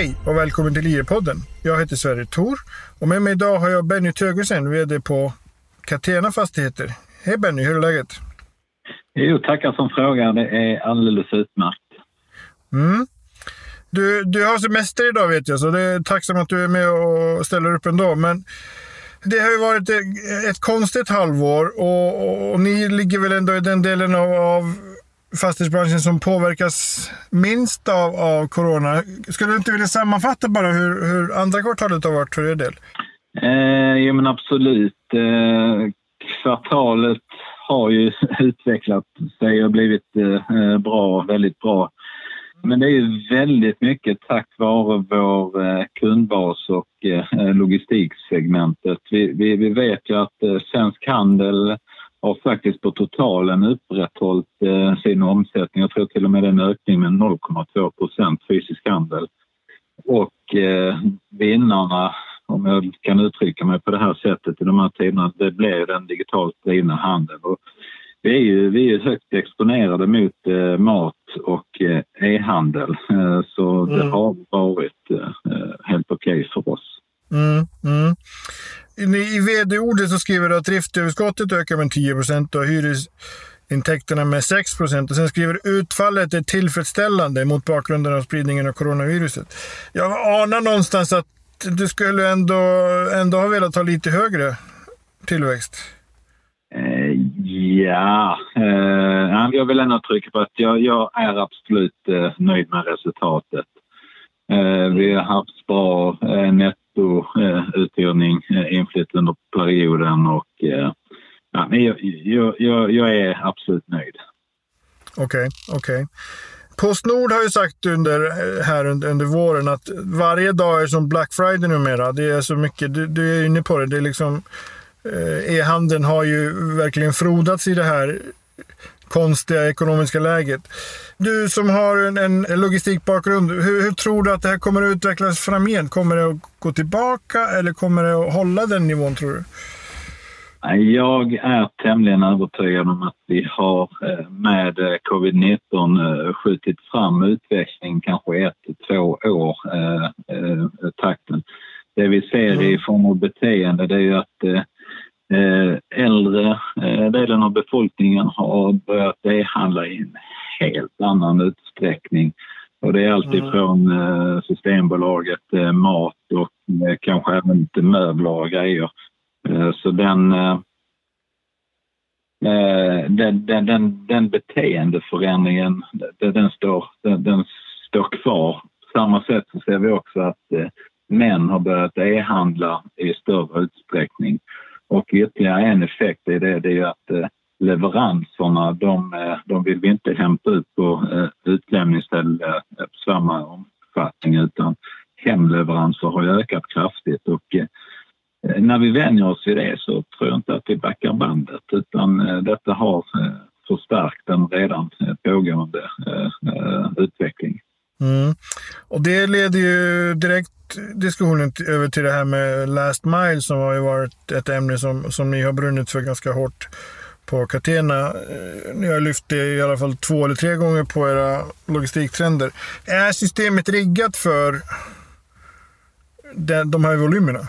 Hej och välkommen till IR-podden. Jag heter Sverre Thor och med mig idag har jag Benny Tögersen, VD på Catena Fastigheter. Hej Benny, hur är läget? Jo, tackar som frågar. Det är alldeles utmärkt. Mm. Du, du har semester idag vet jag, så det är tacksam att du är med och ställer upp ändå. Men det har ju varit ett, ett konstigt halvår och, och, och, ni ligger väl ändå i den delen av, av fastighetsbranschen som påverkas minst av, av corona. Skulle du inte vilja sammanfatta bara hur, hur andra kvartalet har varit för er del? Eh, jo men absolut. Eh, kvartalet har ju utvecklat sig och blivit eh, bra, väldigt bra. Men det är ju väldigt mycket tack vare vår eh, kundbas och eh, logistiksegmentet. Vi, vi, vi vet ju att eh, Svensk Handel har faktiskt på totalen upprätthållit eh, sin omsättning. Jag tror till och med en ökning med 0,2 procent fysisk handel. Och eh, vinnarna, om jag kan uttrycka mig på det här sättet i de här tiderna, det blev den digitalt drivna handeln. Och vi är ju vi är högt exponerade mot eh, mat och eh, e-handel eh, så mm. det har varit helt okej okay för oss. Mm, mm. I vd-ordet så skriver du att driftöverskottet ökar med 10 procent och hyresintäkterna med 6 procent. Och sen skriver du utfallet är tillfredsställande mot bakgrunden av spridningen av coronaviruset. Jag anar någonstans att du skulle ändå, ändå ha velat ha lite högre tillväxt. Eh, ja, eh, jag vill ändå trycka på att jag, jag är absolut eh, nöjd med resultatet. Eh, vi har haft bra eh, nettouthyrning eh, eh inflytt under perioden och eh, ja, jag, jag, jag är absolut nöjd. Okej, okay, okej. Okay. Postnord har ju sagt under, eh, här under våren att varje dag är som Black Friday numera. Det är så mycket, du, du är inne på det, det är liksom e-handeln har ju verkligen frodats i det här konstiga ekonomiska läget. Du som har en, en logistikbakgrund, hur, hur, tror du att det här kommer att utvecklas framgent? Kommer det att gå tillbaka eller kommer det att hålla den nivån tror du? Jag är tämligen övertygad om att vi har eh, med eh, covid-19 eh, skjutit fram utveckling kanske ett till två år, takten. Det vi ser i mm. form av beteende det är ju att Eh, äldre eh, delen av befolkningen har börjat e-handla i en helt annan utsträckning. Och det är alltifrån mm. Eh, Systembolaget, mat och kanske även lite möbler och grejer. Så den, den, den, den, den beteendeförändringen, den, står, den, den står kvar. På samma sätt så ser vi också att män har börjat e-handla i större utsträckning. Och ytterligare en effekt är det, det är att eh, leveranserna de, eh, de vill vi inte hämta ut på eh, utlämningsställe eh, på samma omfattning utan hemleveranser har ökat kraftigt och när vi vänjer oss vid det så tror jag inte att vi backar bandet utan detta har förstärkt en redan pågående utveckling. Mm. Och det leder ju direkt diskussionen över till det här med last mile som har ju varit ett ämne som, som ni har brunnit för ganska hårt på Catena. Eh, ni har lyft det i alla fall två eller tre gånger på era logistiktrender. Är systemet riggat för de här volymerna?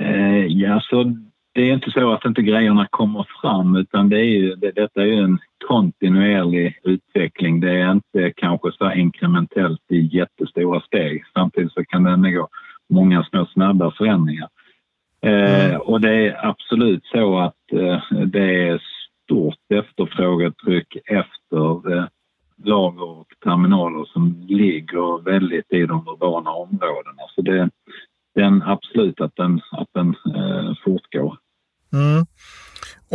Eh, ja, så det är inte så att inte grejerna kommer fram utan det är ju, det, detta är ju en kontinuerlig utveckling. Det är inte kanske så inkrementellt i jättestora steg. Samtidigt så kan det gå många små snabba förändringar. Eh, mm. och det är absolut så att eh, det är stort efterfrågetryck efter eh, lager och terminaler som ligger väldigt i de urbana områdena. Så det, den absolut att den, att den eh, fortgår. Mm.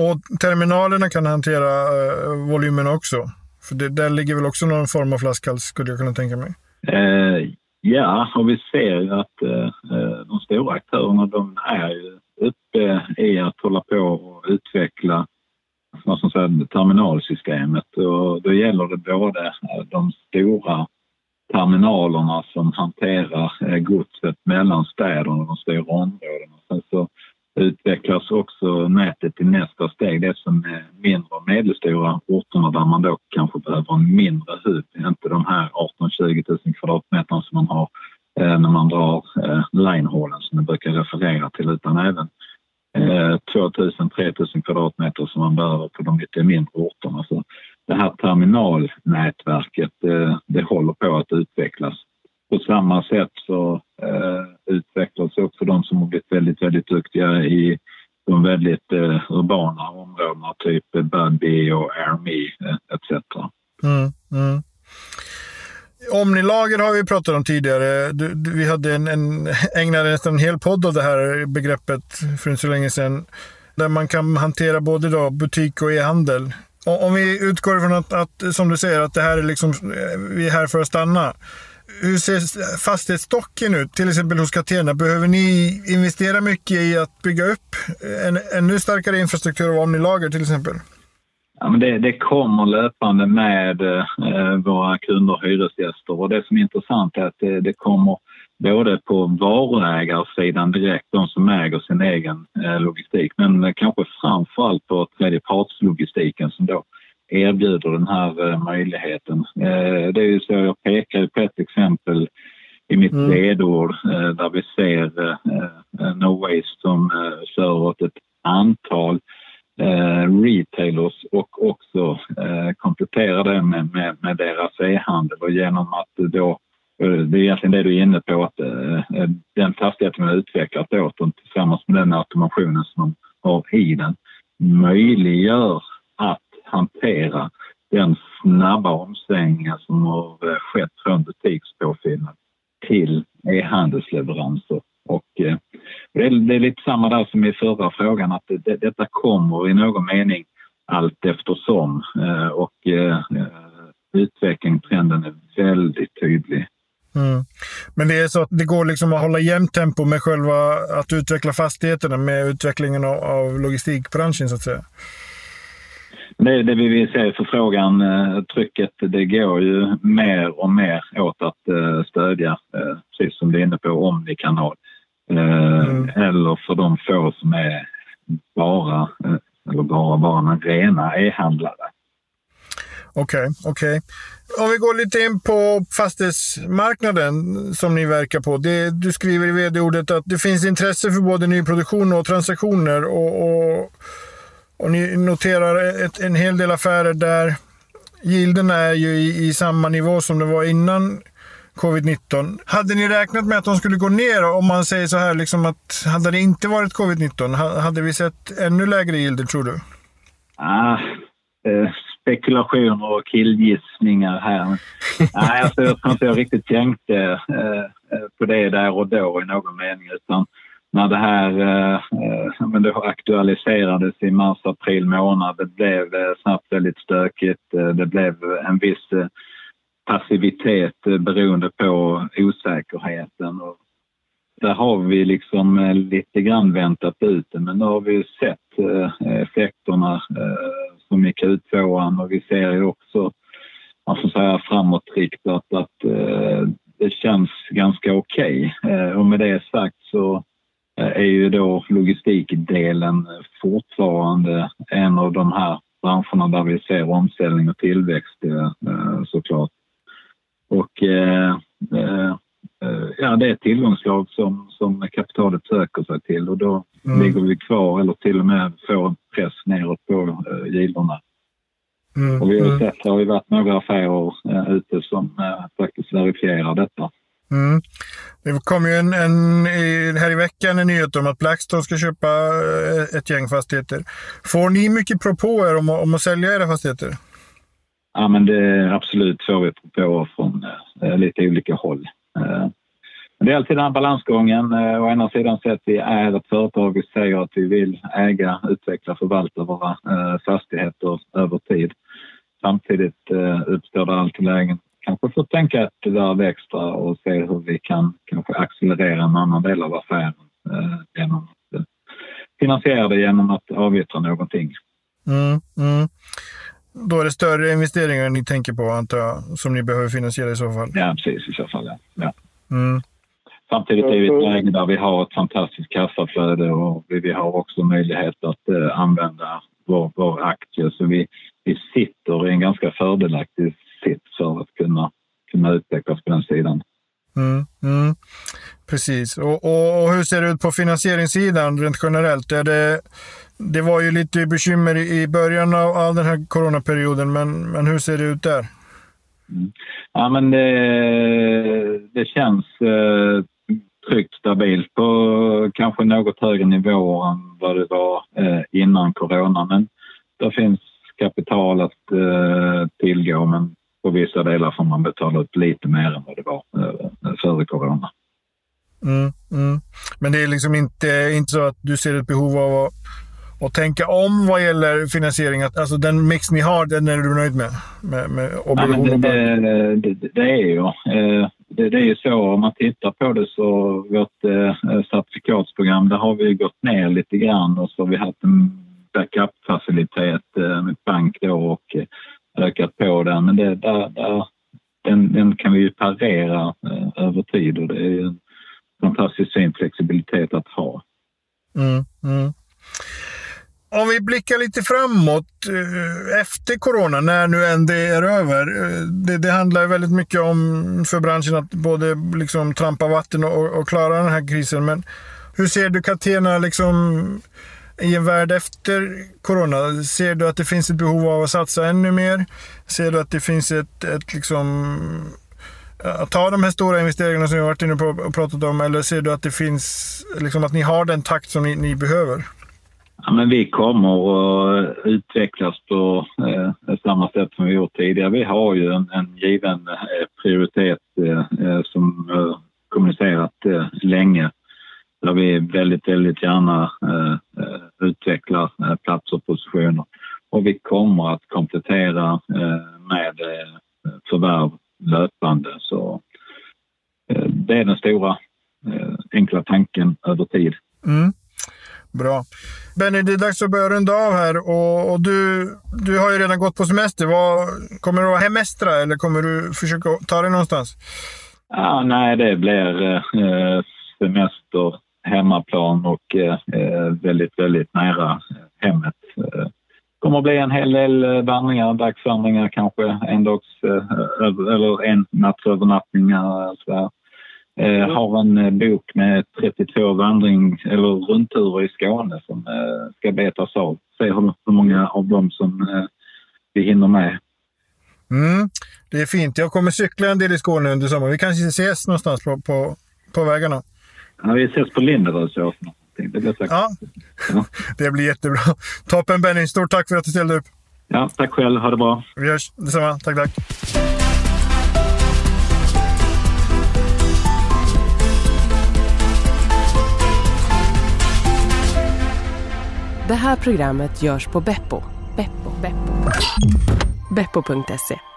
Och terminalerna kan hantera eh, volymen också? För det, där ligger väl också någon form av flaskhals skulle jag kunna tänka mig? Eh, ja, och vi ser ju att eh, eh de stora aktörerna de är ju uppe i att hålla på och utveckla vad som säger, terminalsystemet och då gäller det både eh, de stora terminalerna som hanterar eh, godset mellan städerna och de stora områdena. Sen så också nätet till nästa steg. Det som är mindre och medelstora orterna där man då kanske behöver en mindre hub, inte de här 18-20 000 kvadratmeterna som man har eh, när man drar eh, linehålen som jag brukar referera till utan även eh, 2000-3000 kvadratmeter som man behöver på de lite mindre orterna. Så det här terminalnätverket det, det håller på att utvecklas. På samma sätt så eh, utvecklas också de som har blivit väldigt, väldigt duktiga i de väldigt eh, urbana områdena, typ Budbee och AirMe eh, etc. Mm, mm. Omnilager har vi pratat om tidigare. Du, du, vi hade en, en, ägnade nästan en hel podd av det här begreppet för inte så länge sedan. Där man kan hantera både då butik och e-handel. Om vi utgår från att, att, som du säger, att det här är liksom, eh, vi är här för att stanna. Hur ser fastighetsstocken ut, till exempel hos Catena? Behöver ni investera mycket i att bygga upp en ännu starkare infrastruktur av Omnilager till exempel? Ja, men det, det kommer löpande med eh, våra kunder och hyresgäster och det som är intressant är att det, det kommer både på varuägarsidan direkt, de som äger sin egen eh, logistik, men kanske framförallt på tredjepartslogistiken som då erbjuder den här eh, möjligheten. Eh, det är ju så, jag pekar på ett exempel i mitt mm. ledord eh, där vi ser No Waste som kör åt ett antal retailers och också kompletterar det med, med, med deras e-handel och genom att då det är egentligen det du är inne på, att den fastigheten har utvecklat åt dem tillsammans med den automationen som de har i den möjliggör att hantera den snabba omsvängningen som har eh, skett från butikspåfyllnad till e-handelsleveranser. Och eh, det, är, det är lite samma där som i förra frågan att det, detta kommer i någon mening allt eftersom eh, och eh, eh utvecklingen, trenden är väldigt tydlig. Mm. Men det är så att det går liksom att hålla jämnt tempo med själva att utveckla fastigheterna med utvecklingen av, av logistikbranschen så att säga? Det, det vi vill se förfrågan, eh, trycket, det går ju mer och mer åt att eh, stödja, eh, precis som du är inne på, omnikanal. Mm. Eller för de få som är bara, eller bara, bara men rena e-handlare. Okej, okay, okej. Okay. Om vi går lite in på fastighetsmarknaden som ni verkar på. Det, du skriver i vd-ordet att det finns intresse för både nyproduktion och transaktioner. och, och och ni noterar ett, en hel del affärer där gilderna är ju i, i samma nivå som det var innan covid-19. Hade ni räknat med att de skulle gå ner om man säger så här, liksom att hade det inte varit covid-19, hade vi sett ännu lägre gilder tror du? Ah, eh, spekulationer och killgissningar här. Nej, alltså, jag tror inte jag riktigt tänkte eh, eh, på det där och då i någon mening utan när det här eh, eh, men det aktualiserades i mars-april månad. Det blev eh, snabbt väldigt stökigt. Eh, det blev en viss passivitet beroende på osäkerheten. Och där har vi liksom lite grann väntat ut det, men nu har vi sett effekterna som i Q2 och vi ser ju också man får säga framåtriktat att det känns ganska okej. Okay. Och med det sagt så är ju då logistikdelen fortfarande en av de här branscherna där vi ser omställning och tillväxt eh, såklart. Och eh, eh, ja, det är ett tillgångslag som, som kapitalet söker sig till och då mm. ligger vi kvar eller till och med får en press neråt på eh, gilderna. Mm. Och vi har mm. sett, det har ju varit några affärer eh, ute som eh, faktiskt verifierar detta. Mm. Det kom ju en, en, här i veckan en nyhet om att Blackstone ska köpa eh, ett gäng fastigheter. Får ni mycket propåer om, om att sälja era fastigheter? Ja, men det absolut får vi propåer från äh, lite olika håll. Äh, det är alltid den här balansgången. Äh, å ena sidan så att vi är ett företag, och säger att vi vill äga, utveckla, förvalta våra äh, fastigheter över tid. Samtidigt äh, uppstår det alltid lägen kanske få tänka ett varv extra och se hur vi kan kanske accelerera en annan del av affären eh, genom att eh, finansiera det genom att avyttra någonting. Mm, mm. Då är det större investeringar ni tänker på, antar jag, som ni behöver finansiera i så fall? Ja, precis. I så fall, ja. ja. Mm. Samtidigt är vi i ett läge där vi har ett fantastiskt kassaflöde och vi har också möjlighet att eh, använda vår, vår aktie. Så vi, vi sitter i en ganska fördelaktig sits för att kunna kunna utvecklas på den sidan. Mm, mm. Precis. Och, och, och, hur ser det ut på finansieringssidan rent generellt? Är det, det var ju lite bekymmer i början av, av den här coronaperioden, men, men hur ser det ut där? Mm. Ja, men det, det känns eh, tryggt stabilt på kanske något högre nivå än vad det var eh, innan corona. Men det finns kapital att eh, tillgå, men på vissa delar får man betala ut lite mer än vad det var eh, före corona. Mm, mm. Men det är liksom inte, inte så att du ser ett behov av att, att tänka om vad gäller finansiering? alltså den mix ni har, den är du nöjd med? med, med obligationer? Ja, det, det, det, det, är ju. Eh, det, det är ju så om man tittar på det så vårt eh, certifikatsprogram, där har vi gått ner lite grann och så har vi haft en backup-facilitet eh, med bank då och eh, ökat på den. Men det, där, där, den, den kan vi ju parera eh, över tid och det är en fantastiskt fin flexibilitet att ha. Mm, mm. Om vi blickar lite framåt eh, efter corona, när nu än det är över. Eh, det, det handlar väldigt mycket om för branschen att både liksom trampa vatten och, och klara den här krisen. Men hur ser du Catena liksom i en värld efter corona? Ser du att det finns ett behov av att satsa ännu mer? Ser du att det finns ett, ett liksom Eh, ta de här stora investeringarna som vi varit inne på och pratat om? Eller ser du att det finns, liksom att ni har den takt som ni, ni behöver? Ja, men vi kommer att utvecklas på eh, samma sätt som vi gjort tidigare. Vi har ju en, en given eh, prioritet eh, eh som eh, kommunicerat eh, länge där vi väldigt, väldigt gärna eh, eh utvecklar eh, platser och positioner. Och vi kommer att komplettera med förvärv löpande. Så det är den stora enkla tanken över tid. Mm. Bra. Benny, det är dags att börja runda av här och, och, du, du har ju redan gått på semester. Vad, kommer du att hemestra eller kommer du försöka ta dig någonstans? Ja, nej, det blir eh, semester, hemmaplan och eh, väldigt, väldigt nära hemmet. Det kommer att bli en hel del vandringar, dagsvandringar kanske, en dags eh, eller en nattsövernattningar. Så Eh, har en eh, bok med 32 vandring eller rundturer i Skåne som eh, ska betas av. Se hur, många av dem som eh, vi hinner med. Mm, det är fint. Jag kommer cykla en del i Skåne under sommaren. Vi kanske ses någonstans på, på, på vägarna. Ja, vi ses på Linderödsåsen. Det blir säkert. Ja, ja. det blir jättebra. Toppen Benny, stort tack för att du ställde upp. Ja, tack själv. Ha det bra. Vi hörs. Detsamma. Tack, tack. Det här programmet görs på Beppo. Beppo. Beppo. Beppo.se